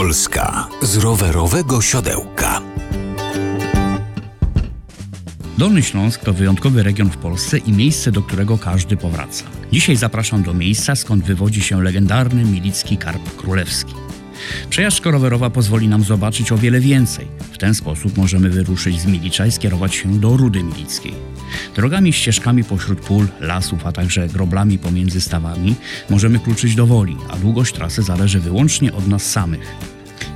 Polska z rowerowego siodełka. Dolny Śląsk to wyjątkowy region w Polsce i miejsce, do którego każdy powraca. Dzisiaj zapraszam do miejsca, skąd wywodzi się legendarny milicki karp królewski. Przejażdżka rowerowa pozwoli nam zobaczyć o wiele więcej. W ten sposób możemy wyruszyć z Milicza i skierować się do Rudy Milickiej. Drogami, ścieżkami pośród pól, lasów, a także groblami pomiędzy stawami możemy kluczyć do woli, a długość trasy zależy wyłącznie od nas samych.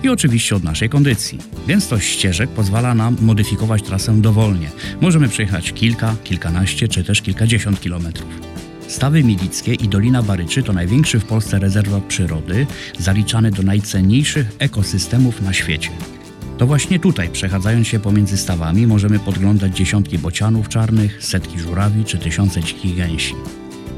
I oczywiście od naszej kondycji. Gęstość ścieżek pozwala nam modyfikować trasę dowolnie. Możemy przejechać kilka, kilkanaście czy też kilkadziesiąt kilometrów. Stawy Milickie i Dolina Baryczy to największy w Polsce rezerwat przyrody, zaliczany do najcenniejszych ekosystemów na świecie. To właśnie tutaj, przechadzając się pomiędzy stawami, możemy podglądać dziesiątki bocianów czarnych, setki żurawi czy tysiące dzikich gęsi.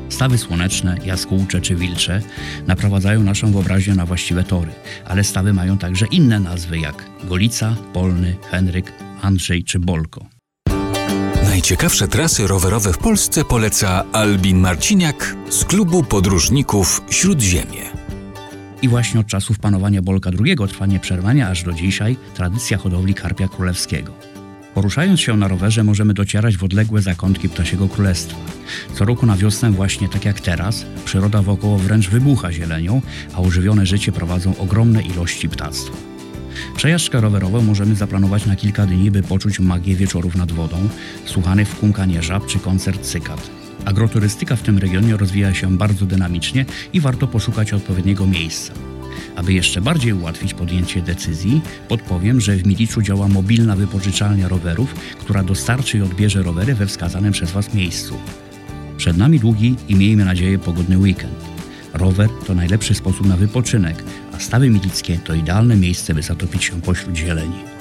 Stawy słoneczne, jaskółcze czy wilcze naprowadzają naszą wyobraźnię na właściwe tory, ale stawy mają także inne nazwy jak Golica, Polny, Henryk, Andrzej czy Bolko. Najciekawsze trasy rowerowe w Polsce poleca Albin Marciniak z klubu podróżników Śródziemie. I właśnie od czasów panowania Bolka II trwa nieprzerwanie aż do dzisiaj tradycja hodowli karpia królewskiego. Poruszając się na rowerze możemy docierać w odległe zakątki ptasiego królestwa. Co roku na wiosnę, właśnie tak jak teraz, przyroda wokoło wręcz wybucha zielenią, a ożywione życie prowadzą ogromne ilości ptactwa. Przejażdżkę rowerową możemy zaplanować na kilka dni, by poczuć magię wieczorów nad wodą, słuchanych w kumkanie żab czy koncert cykat. Agroturystyka w tym regionie rozwija się bardzo dynamicznie i warto poszukać odpowiedniego miejsca. Aby jeszcze bardziej ułatwić podjęcie decyzji, podpowiem, że w Miliczu działa mobilna wypożyczalnia rowerów, która dostarczy i odbierze rowery we wskazanym przez Was miejscu. Przed nami długi i miejmy nadzieję pogodny weekend. Rower to najlepszy sposób na wypoczynek, a stawy milickie to idealne miejsce, by zatopić się pośród zieleni.